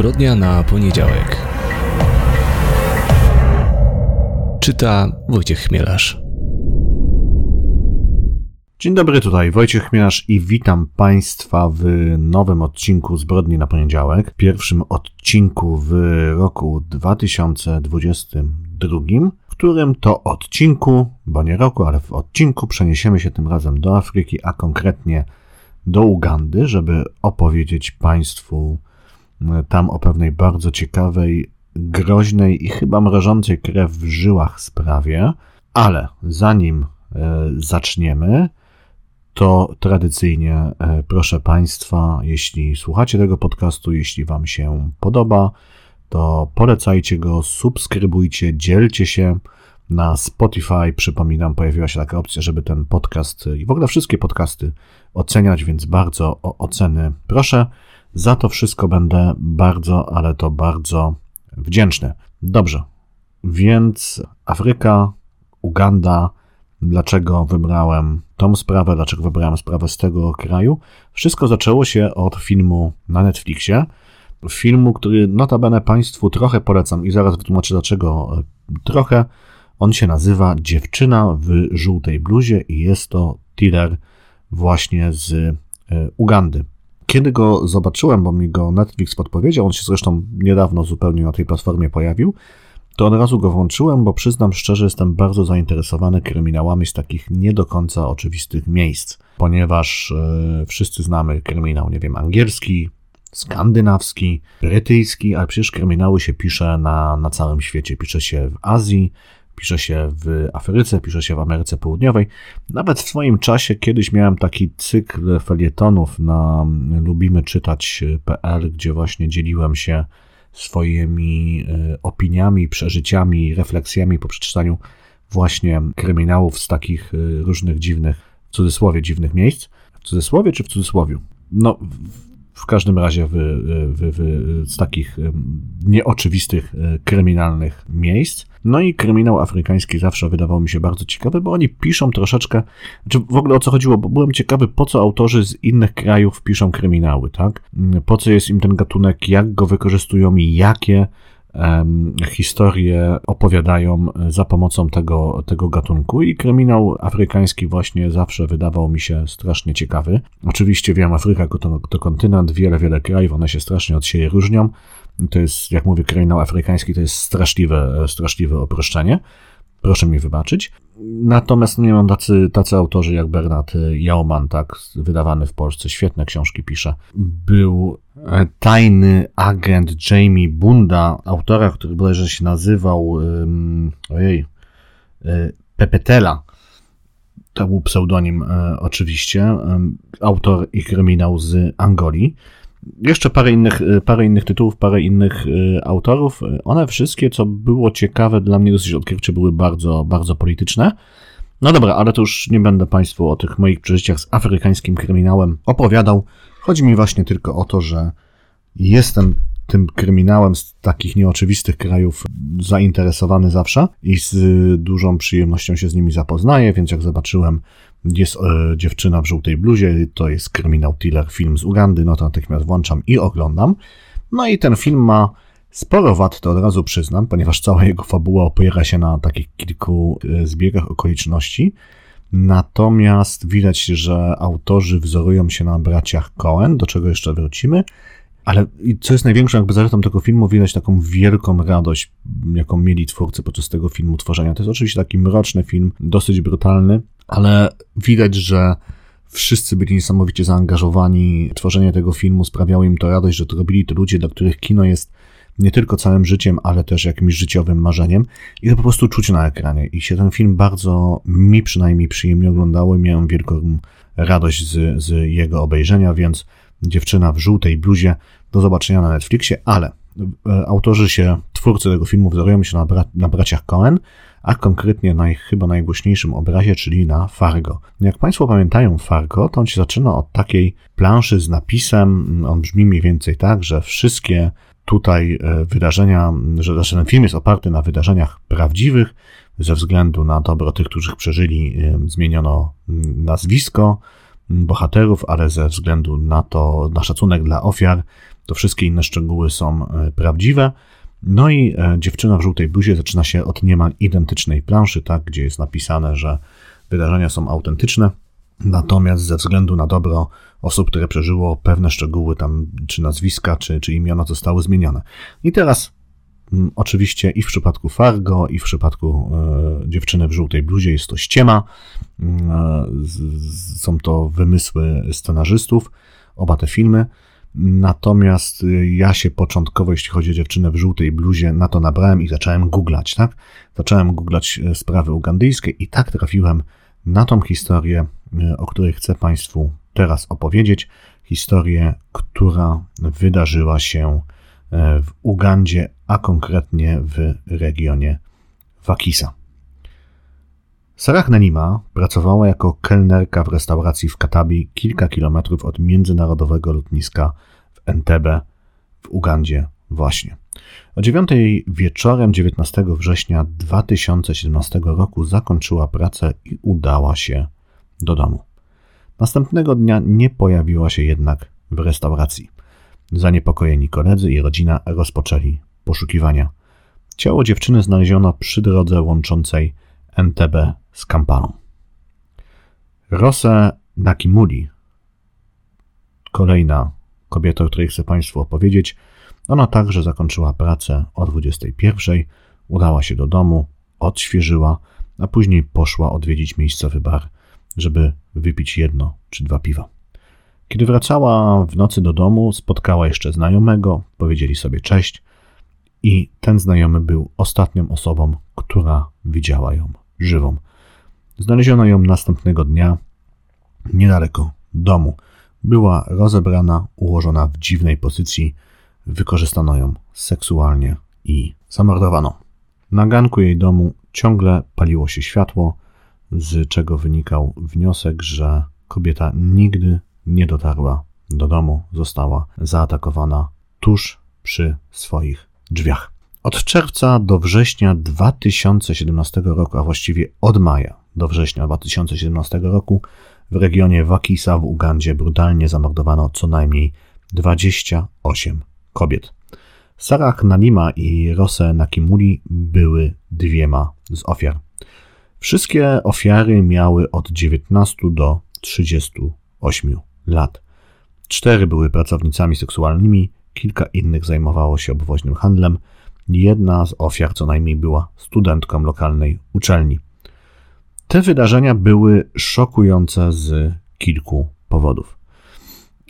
Zbrodnia na poniedziałek. Czyta Wojciech Chmielarz. Dzień dobry, tutaj Wojciech Chmielarz i witam Państwa w nowym odcinku Zbrodni na poniedziałek. Pierwszym odcinku w roku 2022, w którym to odcinku, bo nie roku, ale w odcinku przeniesiemy się tym razem do Afryki, a konkretnie do Ugandy, żeby opowiedzieć Państwu tam o pewnej bardzo ciekawej, groźnej i chyba mrożącej krew w żyłach sprawie. Ale zanim e, zaczniemy, to tradycyjnie e, proszę Państwa, jeśli słuchacie tego podcastu, jeśli Wam się podoba, to polecajcie go, subskrybujcie, dzielcie się. Na Spotify, przypominam, pojawiła się taka opcja, żeby ten podcast i w ogóle wszystkie podcasty oceniać, więc bardzo o oceny proszę. Za to wszystko będę bardzo, ale to bardzo wdzięczny. Dobrze, więc Afryka, Uganda, dlaczego wybrałem tą sprawę, dlaczego wybrałem sprawę z tego kraju. Wszystko zaczęło się od filmu na Netflixie. Filmu, który notabene Państwu trochę polecam i zaraz wytłumaczę dlaczego trochę. On się nazywa Dziewczyna w żółtej bluzie i jest to thriller właśnie z e, Ugandy. Kiedy go zobaczyłem, bo mi go Netflix podpowiedział, on się zresztą niedawno zupełnie na tej platformie pojawił, to od razu go włączyłem, bo przyznam szczerze, jestem bardzo zainteresowany kryminałami z takich nie do końca oczywistych miejsc, ponieważ e, wszyscy znamy kryminał, nie wiem, angielski, skandynawski, brytyjski, ale przecież kryminały się pisze na, na całym świecie. Pisze się w Azji, pisze się w Afryce, pisze się w Ameryce Południowej. Nawet w swoim czasie kiedyś miałem taki cykl felietonów na lubimy czytać.pl, gdzie właśnie dzieliłem się swoimi e, opiniami, przeżyciami, refleksjami po przeczytaniu właśnie kryminałów z takich e, różnych dziwnych, w cudzysłowie dziwnych miejsc. W cudzysłowie czy w cudzysłowiu? No, w każdym razie w, w, w, z takich nieoczywistych, e, kryminalnych miejsc. No i kryminał afrykański zawsze wydawał mi się bardzo ciekawy, bo oni piszą troszeczkę, czy znaczy w ogóle o co chodziło, bo byłem ciekawy, po co autorzy z innych krajów piszą kryminały, tak? Po co jest im ten gatunek, jak go wykorzystują i jakie historie opowiadają za pomocą tego, tego gatunku i kryminał afrykański właśnie zawsze wydawał mi się strasznie ciekawy. Oczywiście wiem, Afryka to, to kontynent, wiele, wiele krajów, one się strasznie od siebie różnią. To jest, jak mówię, kryminał afrykański, to jest straszliwe, straszliwe oproszczenie. Proszę mi wybaczyć. Natomiast nie mam tacy, tacy autorzy jak Bernard Jauman, tak, wydawany w Polsce, świetne książki pisze. Był e, tajny agent Jamie Bunda, autora, który bodajże się nazywał, um, ojej, e, Pepetela. To był pseudonim e, oczywiście. Autor i kryminał z Angolii. Jeszcze parę innych, y, parę innych tytułów, parę innych y, autorów. One wszystkie, co było ciekawe dla mnie dosyć odkrywcze, były bardzo, bardzo polityczne. No dobra, ale to już nie będę Państwu o tych moich przeżyciach z afrykańskim kryminałem opowiadał. Chodzi mi właśnie tylko o to, że jestem tym kryminałem z takich nieoczywistych krajów zainteresowany zawsze i z dużą przyjemnością się z nimi zapoznaję, więc jak zobaczyłem jest e, dziewczyna w żółtej bluzie, to jest kryminał thriller, film z Ugandy, no to natychmiast włączam i oglądam. No i ten film ma sporo wad, to od razu przyznam, ponieważ cała jego fabuła opiera się na takich kilku e, zbiegach okoliczności. Natomiast widać, że autorzy wzorują się na braciach Cohen, do czego jeszcze wrócimy. Ale co jest największą jakby zaletą tego filmu, widać taką wielką radość, jaką mieli twórcy podczas tego filmu tworzenia. To jest oczywiście taki mroczny film, dosyć brutalny, ale widać, że wszyscy byli niesamowicie zaangażowani. Tworzenie tego filmu sprawiało im to radość, że to robili to ludzie, dla których kino jest nie tylko całym życiem, ale też jakimś życiowym marzeniem i to po prostu czuć na ekranie. I się ten film bardzo, mi przynajmniej przyjemnie oglądało i miałem wielką radość z, z jego obejrzenia, więc dziewczyna w żółtej bluzie do zobaczenia na Netflixie, ale e, autorzy się, twórcy tego filmu wzorują się na, bra na braciach Cohen, a konkretnie na ich chyba najgłośniejszym obrazie, czyli na Fargo. Jak Państwo pamiętają Fargo, to on się zaczyna od takiej planszy z napisem, on brzmi mniej więcej tak, że wszystkie tutaj e, wydarzenia, że znaczy ten film jest oparty na wydarzeniach prawdziwych, ze względu na dobro tych, którzy przeżyli, e, zmieniono nazwisko bohaterów, ale ze względu na to, na szacunek dla ofiar, to wszystkie inne szczegóły są e, prawdziwe. No i e, dziewczyna w żółtej bluzie zaczyna się od niemal identycznej planszy, tak, gdzie jest napisane, że wydarzenia są autentyczne, natomiast ze względu na dobro osób, które przeżyło pewne szczegóły tam, czy nazwiska, czy, czy imiona zostały zmienione. I teraz mm, Oczywiście i w przypadku Fargo, i w przypadku e, dziewczyny w żółtej bluzie jest to ściema. Mm, e, z, są to wymysły scenarzystów, oba te filmy. Natomiast y, ja się początkowo, jeśli chodzi o dziewczynę w żółtej bluzie, na to nabrałem i zacząłem googlać, tak? Zacząłem googlać y, sprawy ugandyjskie i tak trafiłem na tą historię, y, o której chcę Państwu teraz opowiedzieć. Historię, która wydarzyła się w Ugandzie, a konkretnie w regionie Wakisa. Sarah Nenima pracowała jako kelnerka w restauracji w Katabi, kilka kilometrów od międzynarodowego lotniska w Entebbe w Ugandzie właśnie. O 9 wieczorem 19 września 2017 roku zakończyła pracę i udała się do domu. Następnego dnia nie pojawiła się jednak w restauracji. Zaniepokojeni koledzy i rodzina rozpoczęli poszukiwania. Ciało dziewczyny znaleziono przy drodze łączącej Entebbe z Kampalą. Rosę Nakimuli, kolejna kobieta, o której chcę Państwu opowiedzieć, ona także zakończyła pracę o 21, udała się do domu, odświeżyła, a później poszła odwiedzić miejscowy bar, żeby wypić jedno czy dwa piwa. Kiedy wracała w nocy do domu, spotkała jeszcze znajomego, powiedzieli sobie cześć i ten znajomy był ostatnią osobą, która widziała ją żywą. Znaleziono ją następnego dnia niedaleko domu. Była rozebrana, ułożona w dziwnej pozycji. Wykorzystano ją seksualnie i zamordowano. Na ganku jej domu ciągle paliło się światło, z czego wynikał wniosek, że kobieta nigdy nie dotarła do domu, została zaatakowana tuż przy swoich drzwiach. Od czerwca do września 2017 roku, a właściwie od maja do września 2017 roku w regionie Wakisa w Ugandzie brutalnie zamordowano co najmniej 28 kobiet. Sarah Nalima i Rose Nakimuli były dwiema z ofiar. Wszystkie ofiary miały od 19 do 38 lat. Cztery były pracownicami seksualnymi, kilka innych zajmowało się obwoźnym handlem, Jedna z ofiar co najmniej była studentką lokalnej uczelni. Te wydarzenia były szokujące z kilku powodów.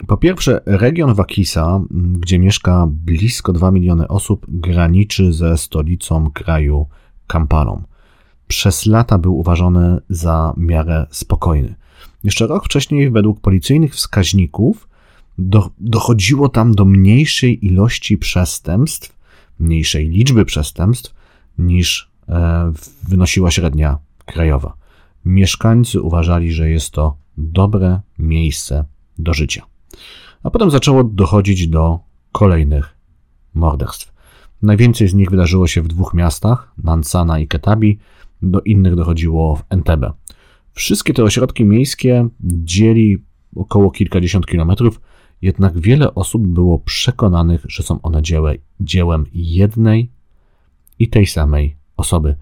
Po pierwsze, region Wakisa, gdzie mieszka blisko 2 miliony osób, graniczy ze stolicą kraju Kampalą. Przez lata był uważany za miarę spokojny. Jeszcze rok wcześniej, według policyjnych wskaźników, do, dochodziło tam do mniejszej ilości przestępstw mniejszej liczby przestępstw niż e, wynosiła średnia krajowa. Mieszkańcy uważali, że jest to dobre miejsce do życia. A potem zaczęło dochodzić do kolejnych morderstw. Najwięcej z nich wydarzyło się w dwóch miastach, Nansana i Ketabi, do innych dochodziło w Entebbe. Wszystkie te ośrodki miejskie dzieli około kilkadziesiąt kilometrów, jednak wiele osób było przekonanych, że są one dziełem, dziełem jednej i tej samej osoby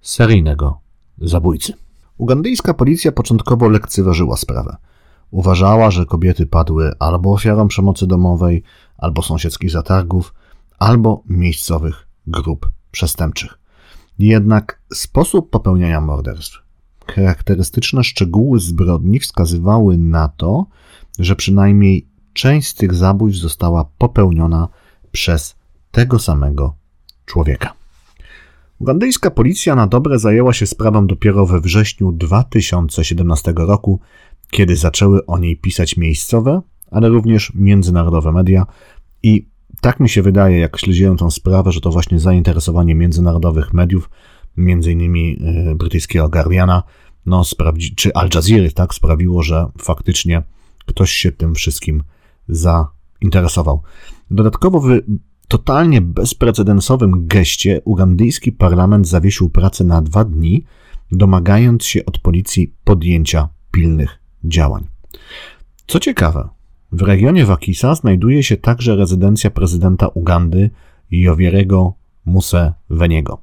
seryjnego zabójcy. Ugandyjska policja początkowo lekceważyła sprawę. Uważała, że kobiety padły albo ofiarą przemocy domowej, albo sąsiedzkich zatargów, albo miejscowych grup przestępczych. Jednak sposób popełniania morderstw, charakterystyczne szczegóły zbrodni wskazywały na to, że przynajmniej część z tych zabójstw została popełniona przez tego samego człowieka. Ugandyjska policja na dobre zajęła się sprawą dopiero we wrześniu 2017 roku, kiedy zaczęły o niej pisać miejscowe, ale również międzynarodowe media i tak mi się wydaje, jak śledziłem tę sprawę, że to właśnie zainteresowanie międzynarodowych mediów, innymi y, brytyjskiego Guardiana, no, czy Al Jazeera, tak, sprawiło, że faktycznie ktoś się tym wszystkim zainteresował. Dodatkowo w totalnie bezprecedensowym geście ugandyjski parlament zawiesił pracę na dwa dni, domagając się od policji podjęcia pilnych działań. Co ciekawe, W regionie Wakisa znajduje się także rezydencja prezydenta Ugandy Jowierego Museveniego.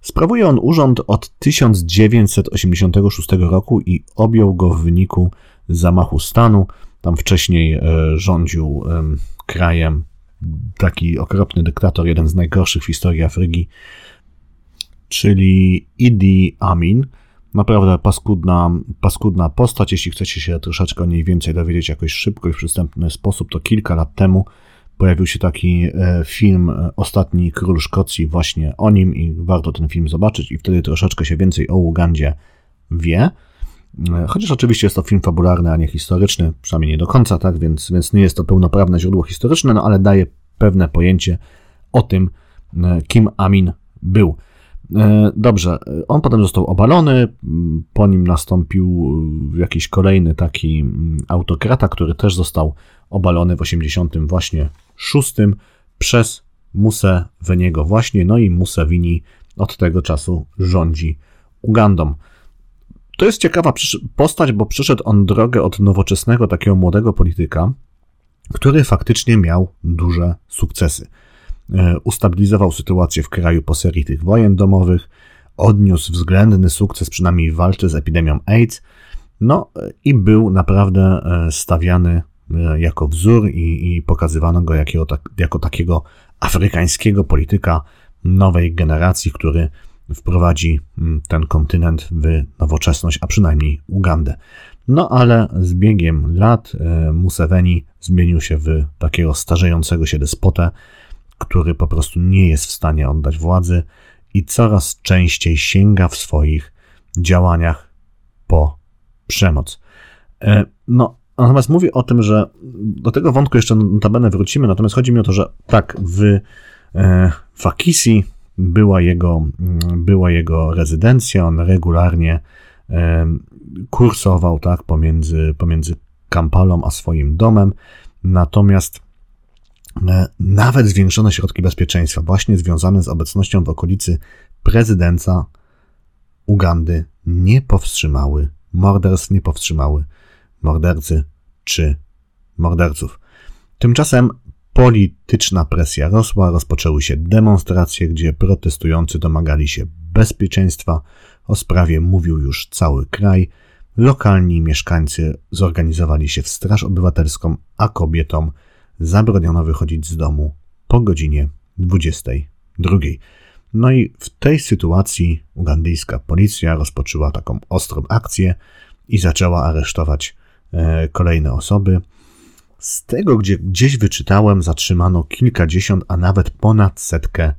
Sprawuje on urząd od 1986 roku i objął go w wyniku zamachu stanu. Tam wcześniej e, rządził krajem taki okropny dyktator, jeden z najgorszych w historii Afryki, czyli Idi Amin. Naprawdę paskudna, paskudna postać. Jeśli chcecie się troszeczkę o niej więcej dowiedzieć jakoś szybko i w przystępny sposób, to kilka lat temu pojawił się taki e, film e, Ostatni Król Szkocji właśnie o nim i warto ten film zobaczyć i wtedy troszeczkę się więcej o Ugandzie wie. E, chociaż oczywiście jest to film fabularny, a nie historyczny, przynajmniej nie do końca, tak, więc, więc nie jest to pełnoprawne źródło historyczne, no ale daje pewne pojęcie o tym, kim Amin był. Dobrze, on potem został obalony, po nim nastąpił jakiś kolejny taki autokrata, który też został obalony w 80 właśnie szóstym przez Museveniego właśnie, no i Museveni od tego czasu rządzi Ugandą. To jest ciekawa postać, bo przyszedł on drogę od nowoczesnego takiego młodego polityka, który faktycznie miał duże sukcesy. E, ustabilizował sytuację w kraju po serii tych wojen domowych, odniósł względny sukces przynajmniej w walce z epidemią AIDS, no i był naprawdę e, stawiany E, jako wzór i, i pokazywano go jako, tak, jako takiego afrykańskiego polityka nowej generacji, który wprowadzi mm, ten kontynent w nowoczesność, a przynajmniej Ugandę. No ale z biegiem lat e, Museveni zmienił się w takiego starzejącego się despotę, który po prostu nie jest w stanie oddać władzy i coraz częściej sięga w swoich działaniach po przemoc. E, no, Natomiast mówię o tym, że do tego wątku jeszcze notabene wrócimy, natomiast chodzi mi o to, że tak, w e, Fakisi była jego, mm, była jego rezydencja, on regularnie kursował tak, pomiędzy, pomiędzy Kampalą a swoim domem, natomiast e, nawet zwiększone środki bezpieczeństwa, właśnie związane z obecnością w okolicy prezydenta Ugandy, nie powstrzymały morderstw, nie powstrzymały mordercy czy morderców. Tymczasem polityczna presja rosła, rozpoczęły się demonstracje, gdzie protestujący domagali się bezpieczeństwa. O sprawie mówił już cały kraj. Lokalni mieszkańcy zorganizowali się w Straż Obywatelską, a kobietom zabroniono wychodzić z domu po godzinie 22. No i w tej sytuacji ugandyjska policja rozpoczęła taką ostrą akcję i zaczęła aresztować E, kolejne osoby. Z tego, gdzie gdzieś wyczytałem, zatrzymano kilkadziesiąt, a nawet ponad setkę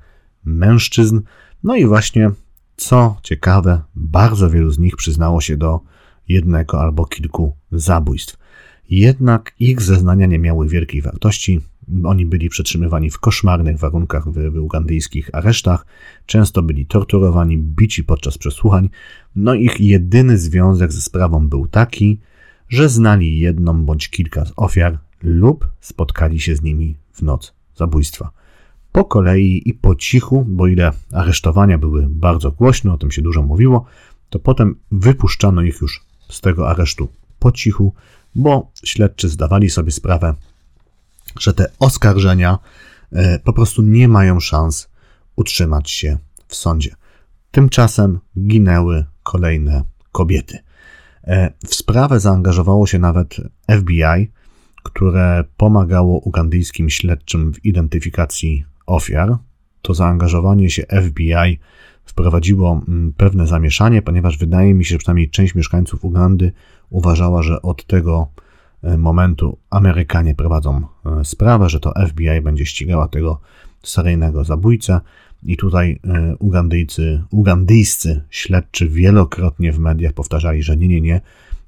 mężczyzn. No i właśnie, co ciekawe, bardzo wielu z nich przyznało się do jednego albo kilku zabójstw. Jednak ich zeznania nie miały wielkiej wartości. Oni byli przetrzymywani w koszmarnych warunkach w, w ugandyjskich aresztach, często byli torturowani, bici podczas przesłuchań. No ich jedyny związek ze sprawą był taki, że znali jedną bądź kilka z ofiar lub spotkali się z nimi w noc zabójstwa. Po kolei i po cichu, bo ile aresztowania były bardzo głośno, o tym się dużo mówiło, to potem wypuszczano ich już z tego aresztu po cichu, bo śledczy zdawali sobie sprawę, że te oskarżenia e, po prostu nie mają szans utrzymać się w sądzie. Tymczasem ginęły kolejne kobiety. E, w sprawę zaangażowało się nawet FBI, które pomagało ugandyjskim śledczym w identyfikacji ofiar. To zaangażowanie się FBI wprowadziło mm, pewne zamieszanie, ponieważ wydaje mi się, że przynajmniej część mieszkańców Ugandy uważała, że od tego e, momentu Amerykanie prowadzą e, sprawę, że to FBI będzie ścigała tego seryjnego zabójcę. I tutaj e, Ugandyjcy, ugandyjscy śledczy wielokrotnie w mediach powtarzali, że nie, nie, nie,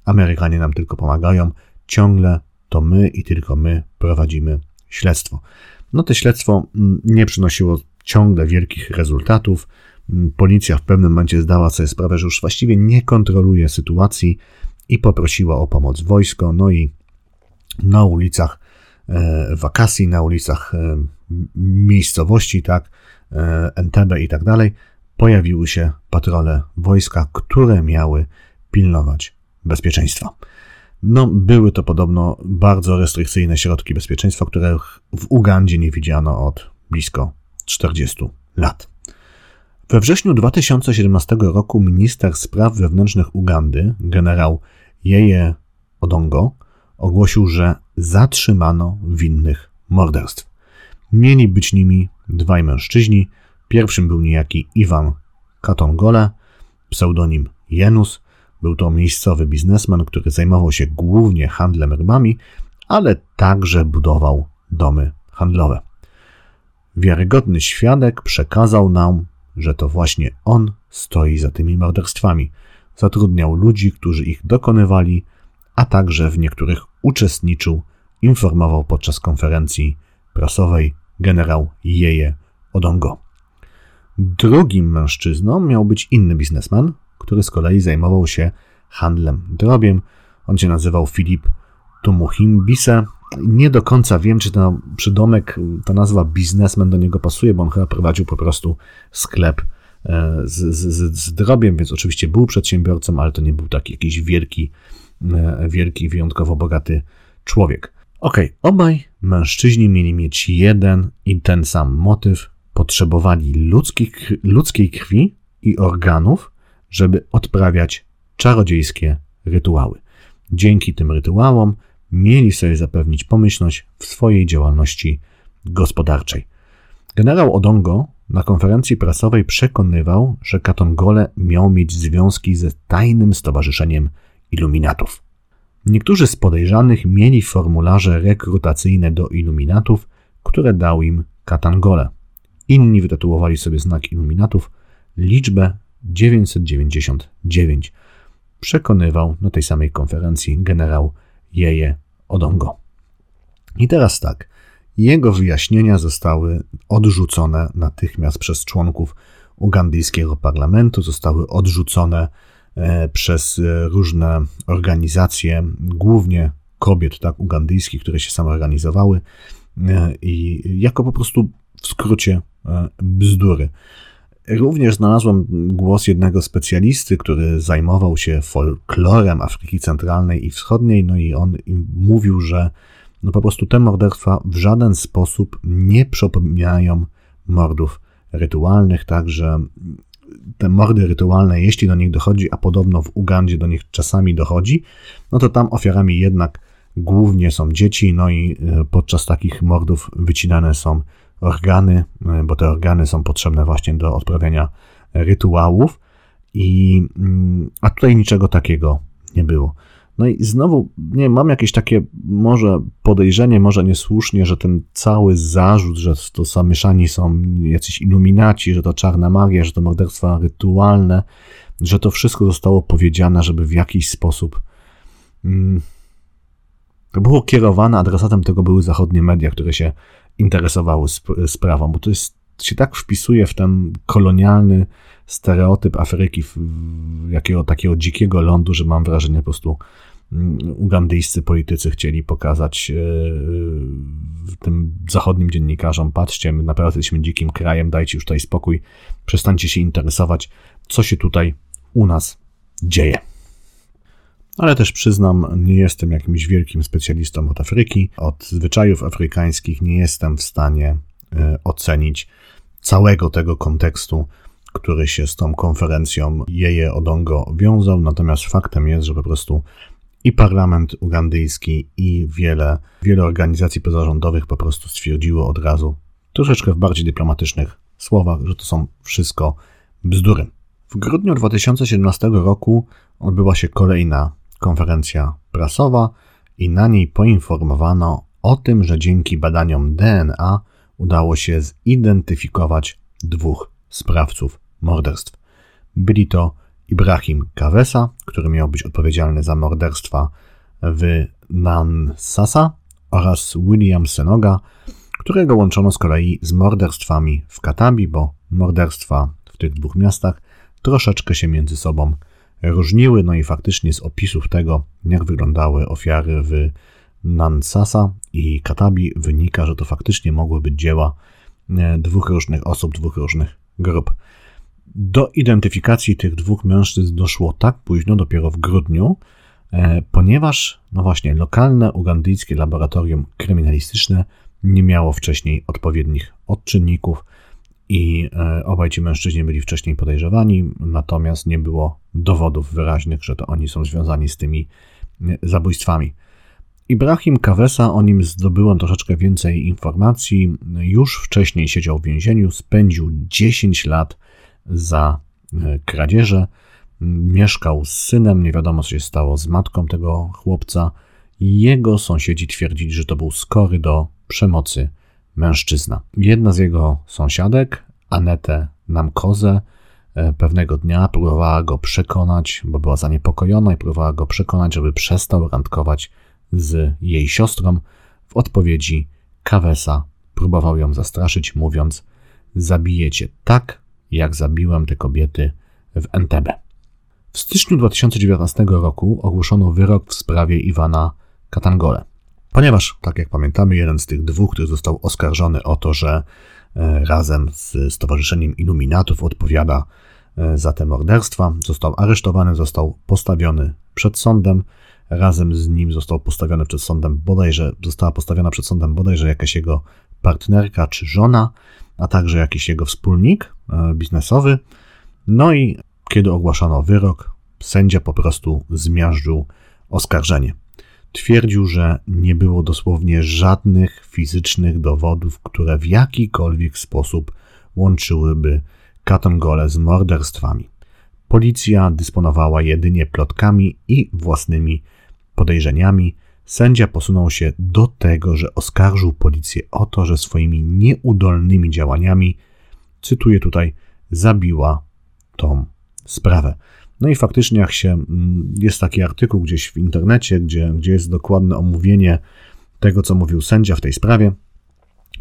Amerykanie nam tylko pomagają, ciągle to my i tylko my prowadzimy śledztwo. No to śledztwo mm, nie przynosiło ciągle wielkich rezultatów. Mm, policja w pewnym momencie zdała sobie sprawę, że już właściwie nie kontroluje sytuacji i poprosiła o pomoc wojsko. No i na ulicach e, wakacji, na ulicach e, miejscowości, tak, E, NTB i tak dalej, pojawiły się patrole wojska, które miały pilnować bezpieczeństwa. No, były to podobno bardzo restrykcyjne środki bezpieczeństwa, których w Ugandzie nie widziano od blisko 40 lat. We wrześniu 2017 roku minister spraw wewnętrznych Ugandy, generał Jeje Odongo, ogłosił, że zatrzymano winnych morderstw. Mieli być nimi dwaj mężczyźni. Pierwszym był niejaki Iwan Katongole, pseudonim Jenus. Był to miejscowy biznesmen, który zajmował się głównie handlem rybami, ale także budował domy handlowe. Wiarygodny świadek przekazał nam, że to właśnie on stoi za tymi morderstwami. Zatrudniał ludzi, którzy ich dokonywali, a także w niektórych uczestniczył, informował podczas konferencji prasowej generał Jeje Odongo. Drugim mężczyzną miał być inny biznesman, który z kolei zajmował się handlem drobiem. On się nazywał Filip Tumuhimbise. Nie do końca wiem, czy ten przydomek, ta nazwa biznesmen do niego pasuje, bo on chyba prowadził po prostu sklep e, z, z, z drobiem, więc oczywiście był przedsiębiorcą, ale to nie był taki jakiś wielki, e, wielki, wyjątkowo bogaty człowiek. Okej, okay, obaj mężczyźni mieli mieć jeden i ten sam motyw. Potrzebowali ludzkich, ludzkiej krwi i organów, żeby odprawiać czarodziejskie rytuały. Dzięki tym rytuałom mieli sobie zapewnić pomyślność w swojej działalności gospodarczej. Generał Odongo na konferencji prasowej przekonywał, że Katongole miał mieć związki ze tajnym stowarzyszeniem iluminatów. Niektórzy z podejrzanych mieli formularze rekrutacyjne do iluminatów, które dał im Katangole. Inni wytatuowali sobie znak iluminatów, liczbę 999. Przekonywał na tej samej konferencji generał Jeje Odongo. I teraz tak. Jego wyjaśnienia zostały odrzucone natychmiast przez członków ugandyjskiego parlamentu, zostały odrzucone e, przez e, różne organizacje, głównie kobiet tak, ugandyjskich, które się samoorganizowały e, i jako po prostu w skrócie bzdury. Również znalazłem głos jednego specjalisty, który zajmował się folklorem Afryki Centralnej i Wschodniej, no i on mówił, że no po prostu te morderstwa w żaden sposób nie przypominają mordów rytualnych, także te mordy rytualne, jeśli do nich dochodzi, a podobno w Ugandzie do nich czasami dochodzi, no to tam ofiarami jednak głównie są dzieci, no i e, podczas takich mordów wycinane są organy, e, bo te organy są potrzebne właśnie do odprawiania rytuałów. I, mm, a tutaj niczego takiego nie było. No i znowu, nie mam jakieś takie może podejrzenie, może niesłusznie, że ten cały zarzut, że to zamieszani są jacyś iluminaci, że to czarna magia, że to morderstwa rytualne, że to wszystko zostało powiedziane, żeby w jakiś sposób mm, to było kierowane, adresatem tego były zachodnie media, które się interesowały sp- sprawą, bo to jest, się tak wpisuje w ten kolonialny stereotyp Afryki, w, jakiego takiego dzikiego lądu, że mam wrażenie po prostu mm, ugandyjscy politycy chcieli pokazać yy, tym zachodnim dziennikarzom, patrzcie, my naprawdę jesteśmy dzikim krajem, dajcie już tutaj spokój, przestańcie się interesować, co się tutaj u nas dzieje ale też przyznam, nie jestem jakimś wielkim specjalistą od Afryki, od zwyczajów afrykańskich nie jestem w stanie e, ocenić całego tego kontekstu, który się z tą konferencją Jeje Odongo wiązał, natomiast faktem jest, że po prostu i parlament ugandyjski, i wiele, wiele organizacji pozarządowych po prostu stwierdziło od razu, troszeczkę w bardziej dyplomatycznych słowach, że to są wszystko bzdury. W grudniu 2017 roku odbyła się kolejna konferencja prasowa i na niej poinformowano o tym, że dzięki badaniom DNA udało się zidentyfikować dwóch sprawców morderstw. Byli to Ibrahim Kawesa, który miał być odpowiedzialny za morderstwa w Nansasa oraz William Senoga, którego łączono z kolei z morderstwami w Katabi, bo morderstwa w tych dwóch miastach troszeczkę się między sobą różniły. No i faktycznie z opisów tego, jak wyglądały ofiary w Nansasa i Katabi, wynika, że to faktycznie mogły być dzieła e, dwóch różnych osób, dwóch różnych grup. Do identyfikacji tych dwóch mężczyzn doszło tak późno, dopiero w grudniu, e, ponieważ, no właśnie, lokalne ugandyjskie laboratorium kryminalistyczne nie miało wcześniej odpowiednich odczynników i e, obaj ci mężczyźni byli wcześniej podejrzewani, natomiast nie było dowodów wyraźnych, że to oni są związani z tymi e, zabójstwami. Ibrahim Kawesa, o nim zdobyłem troszeczkę więcej informacji. Już wcześniej siedział w więzieniu, spędził 10 lat za e, kradzieże. Mieszkał z synem, nie wiadomo co się stało z matką tego chłopca. Jego sąsiedzi twierdzili, że to był skory do przemocy mężczyzna. Jedna z jego sąsiadek, Anetę Namkozę, e, pewnego dnia próbowała go przekonać, bo była zaniepokojona i próbowała go przekonać, żeby przestał randkować z jej siostrą. W odpowiedzi Kawesa próbował ją zastraszyć, mówiąc: Zabiję cię tak, jak zabiłem te kobiety w Entebbe. W styczniu 2019 roku ogłoszono wyrok w sprawie Iwana Katangole. Ponieważ, tak jak pamiętamy, jeden z tych dwóch, który został oskarżony o to, że e, razem z Stowarzyszeniem Iluminatów odpowiada e, za te morderstwa, został aresztowany, został postawiony przed sądem. Razem z nim został postawiony przed sądem bodajże, została postawiona przed sądem bodajże jakaś jego partnerka czy żona, a także jakiś jego wspólnik e, biznesowy. No i kiedy ogłaszano wyrok, sędzia po prostu zmiażdżył oskarżenie. Twierdził, że nie było dosłownie żadnych fizycznych dowodów, które w jakikolwiek sposób łączyłyby Katongole z morderstwami. Policja dysponowała jedynie plotkami i własnymi podejrzeniami. Sędzia posunął się do tego, że oskarżył policję o to, że swoimi nieudolnymi działaniami, cytuję tutaj, zabiła tą sprawę. No i faktycznie, jak się mm, jest taki artykuł gdzieś w internecie, gdzie, gdzie jest dokładne omówienie tego, co mówił sędzia w tej sprawie.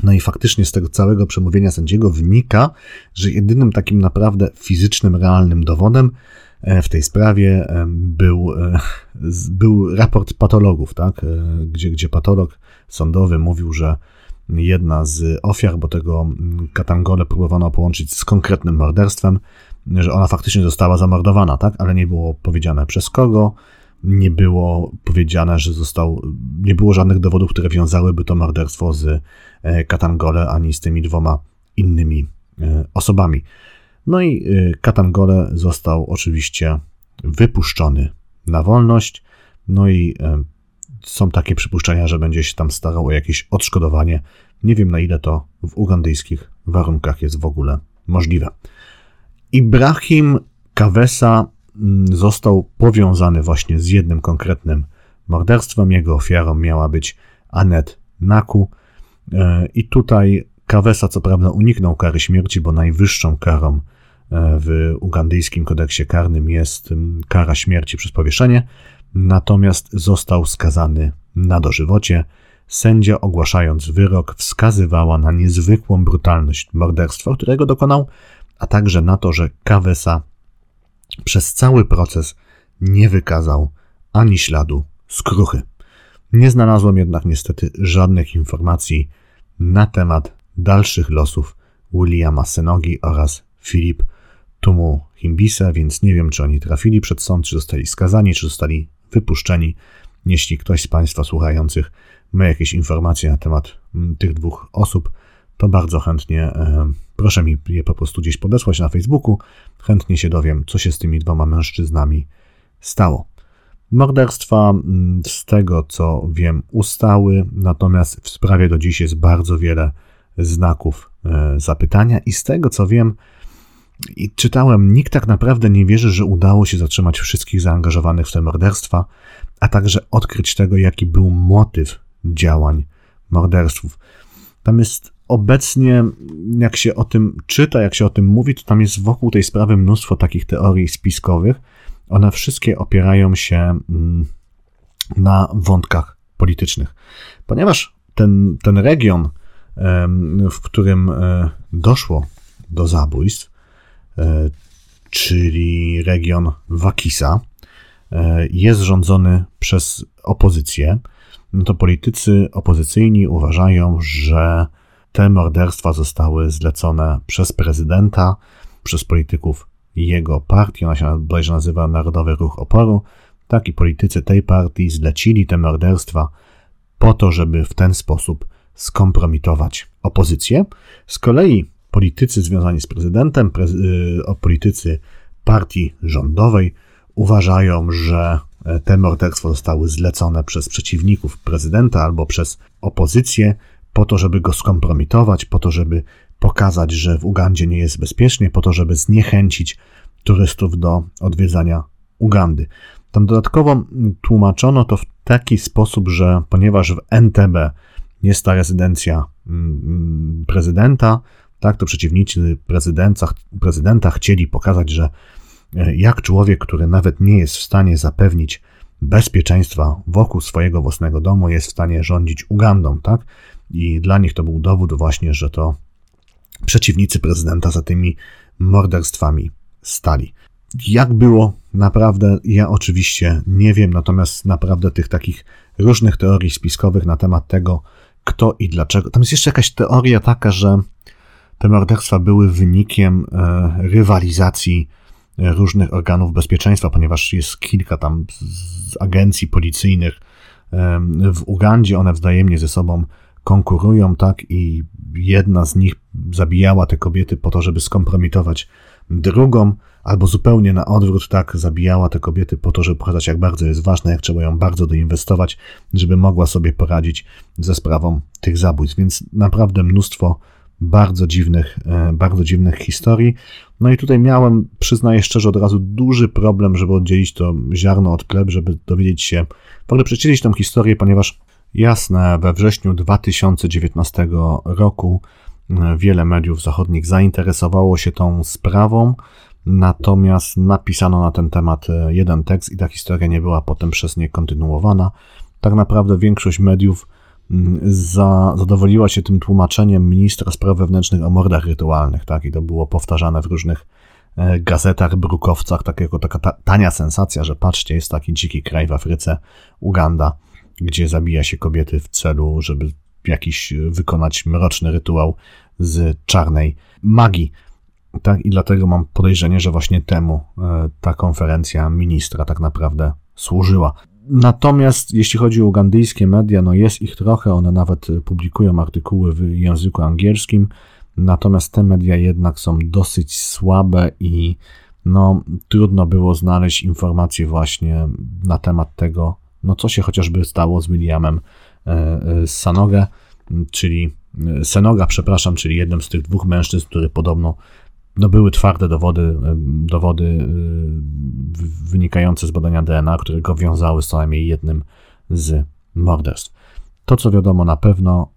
No i faktycznie z tego całego przemówienia sędziego wynika, że jedynym takim naprawdę fizycznym, realnym dowodem e, w tej sprawie e, był, e, był raport patologów, tak? gdzie, gdzie patolog sądowy mówił, że jedna z ofiar, bo tego mm, katangole próbowano połączyć z konkretnym morderstwem, że ona faktycznie została zamordowana, tak? Ale nie było powiedziane przez kogo, nie było powiedziane, że został, nie było żadnych dowodów, które wiązałyby to morderstwo z e, Katangole ani z tymi dwoma innymi e, osobami. No i e, Katangole został oczywiście wypuszczony na wolność, no i są takie przypuszczenia, że będzie się tam starał o jakieś odszkodowanie. Nie wiem na ile to w ugandyjskich warunkach jest w ogóle możliwe. Ibrahim Kawesa mm, został powiązany właśnie z jednym konkretnym morderstwem. Jego ofiarą miała być Anet Naku. E, I tutaj Kawesa co prawda uniknął kary śmierci, bo najwyższą karą e, w ugandyjskim kodeksie karnym jest mm, kara śmierci przez powieszenie, natomiast został skazany na dożywocie. Sędzia ogłaszając wyrok wskazywała na niezwykłą brutalność morderstwa, którego dokonał, a także na to, że Kawesa przez cały proces nie wykazał ani śladu skruchy. Nie znalazłem jednak niestety żadnych informacji na temat dalszych losów Williama Senogi oraz Filip Tumu Himbisa, więc nie wiem, czy oni trafili przed sąd, czy zostali skazani, czy zostali wypuszczeni. Jeśli ktoś z Państwa słuchających ma jakieś informacje na temat mm, tych dwóch osób, to bardzo chętnie proszę mi je po prostu gdzieś podesłać na Facebooku. Chętnie się dowiem, co się z tymi dwoma mężczyznami stało. Morderstwa, mm, z tego co wiem, ustały, natomiast w sprawie do dziś jest bardzo wiele znaków e, zapytania, i z tego co wiem, i czytałem, nikt tak naprawdę nie wierzy, że udało się zatrzymać wszystkich zaangażowanych w te morderstwa, a także odkryć tego, jaki był motyw działań morderstwów. Tam jest obecnie, jak się o tym czyta, jak się o tym mówi, to tam jest wokół tej sprawy mnóstwo takich teorii spiskowych. One wszystkie opierają się mm, na wątkach politycznych. Ponieważ ten, ten region, w którym e, doszło do zabójstw, e, czyli region Wakisa, e, jest rządzony przez opozycję, no to politycy opozycyjni uważają, że te morderstwa zostały zlecone przez prezydenta, przez polityków jego partii, ona się bodajże nazywa Narodowy Ruch Oporu. Tak i politycy tej partii zlecili te morderstwa po to, żeby w ten sposób skompromitować opozycję. Z kolei politycy związani z prezydentem, prezy politycy partii rządowej uważają, że e, te morderstwa zostały zlecone przez przeciwników prezydenta albo przez opozycję po to, żeby go skompromitować, po to, żeby pokazać, że w Ugandzie nie jest bezpiecznie, po to, żeby zniechęcić turystów do odwiedzania Ugandy. Tam dodatkowo tłumaczono to w taki sposób, że ponieważ w NTB jest ta rezydencja mm, prezydenta, tak, to przeciwnicy prezydenta, prezydenta chcieli pokazać, że e, jak człowiek, który nawet nie jest w stanie zapewnić bezpieczeństwa wokół swojego własnego domu, jest w stanie rządzić Ugandą, tak? I dla nich to był dowód właśnie, że to przeciwnicy prezydenta za tymi morderstwami stali. Jak było naprawdę, ja oczywiście nie wiem, natomiast naprawdę tych takich różnych teorii spiskowych na temat tego, kto i dlaczego. Tam jest jeszcze jakaś teoria taka, że te morderstwa były wynikiem e, rywalizacji e, różnych organów bezpieczeństwa, ponieważ jest kilka tam agencji policyjnych w Ugandzie, one wzajemnie ze sobą konkurują, tak, i jedna z nich zabijała te kobiety po to, żeby skompromitować drugą, albo zupełnie na odwrót, tak, zabijała te kobiety po to, żeby pokazać, jak bardzo jest ważna, jak trzeba ją bardzo doinwestować, żeby mogła sobie poradzić ze sprawą tych zabójstw. Więc naprawdę mnóstwo bardzo dziwnych, e, bardzo dziwnych historii. No i tutaj miałem, przyznaję szczerze, od razu duży problem, żeby oddzielić to ziarno od pleb, żeby dowiedzieć się, w ogóle przeczytać tą historię, ponieważ jasne, we wrześniu 2019 roku e, wiele mediów zachodnich zainteresowało się tą sprawą, natomiast napisano na ten temat e, jeden tekst i ta historia nie była potem przez nie kontynuowana. Tak naprawdę większość mediów za, zadowoliła się tym tłumaczeniem ministra spraw wewnętrznych o mordach rytualnych, tak? I to było powtarzane w różnych e, gazetach, brukowcach, tak jako taka ta, tania sensacja, że patrzcie, jest taki dziki kraj w Afryce, Uganda, gdzie zabija się kobiety w celu, żeby jakiś wykonać mroczny rytuał z czarnej magii. Tak, i dlatego mam podejrzenie, że właśnie temu e, ta konferencja ministra tak naprawdę służyła. Natomiast jeśli chodzi o ugandyjskie media, no jest ich trochę, one nawet publikują artykuły w języku angielskim, natomiast te media jednak są dosyć słabe i no, trudno było znaleźć informacje właśnie na temat tego, no co się chociażby stało z Williamem e, e, Sanoga, czyli e, Senoga, przepraszam, czyli jednym z tych dwóch mężczyzn, który podobno no były twarde dowody, dowody wynikające z badania DNA, które go wiązały z co najmniej jednym z morderstw. To, co wiadomo na pewno,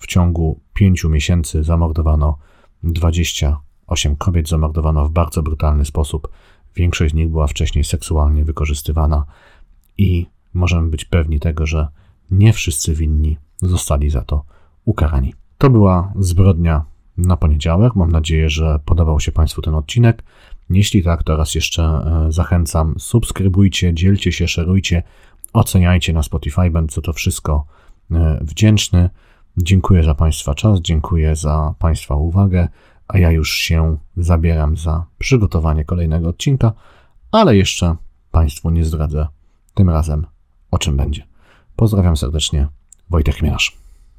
w ciągu pięciu miesięcy zamordowano 28 kobiet, zamordowano w bardzo brutalny sposób. Większość z nich była wcześniej seksualnie wykorzystywana i możemy być pewni tego, że nie wszyscy winni zostali za to ukarani. To była zbrodnia na poniedziałek. Mam nadzieję, że podobał się Państwu ten odcinek. Jeśli tak, to raz jeszcze e, zachęcam, subskrybujcie, dzielcie się, szerujcie, oceniajcie na Spotify, będę za to wszystko e, wdzięczny. Dziękuję za Państwa czas, dziękuję za Państwa uwagę, a ja już się zabieram za przygotowanie kolejnego odcinka, ale jeszcze Państwu nie zdradzę tym razem o czym będzie. Pozdrawiam serdecznie, Wojtek Chmielarz.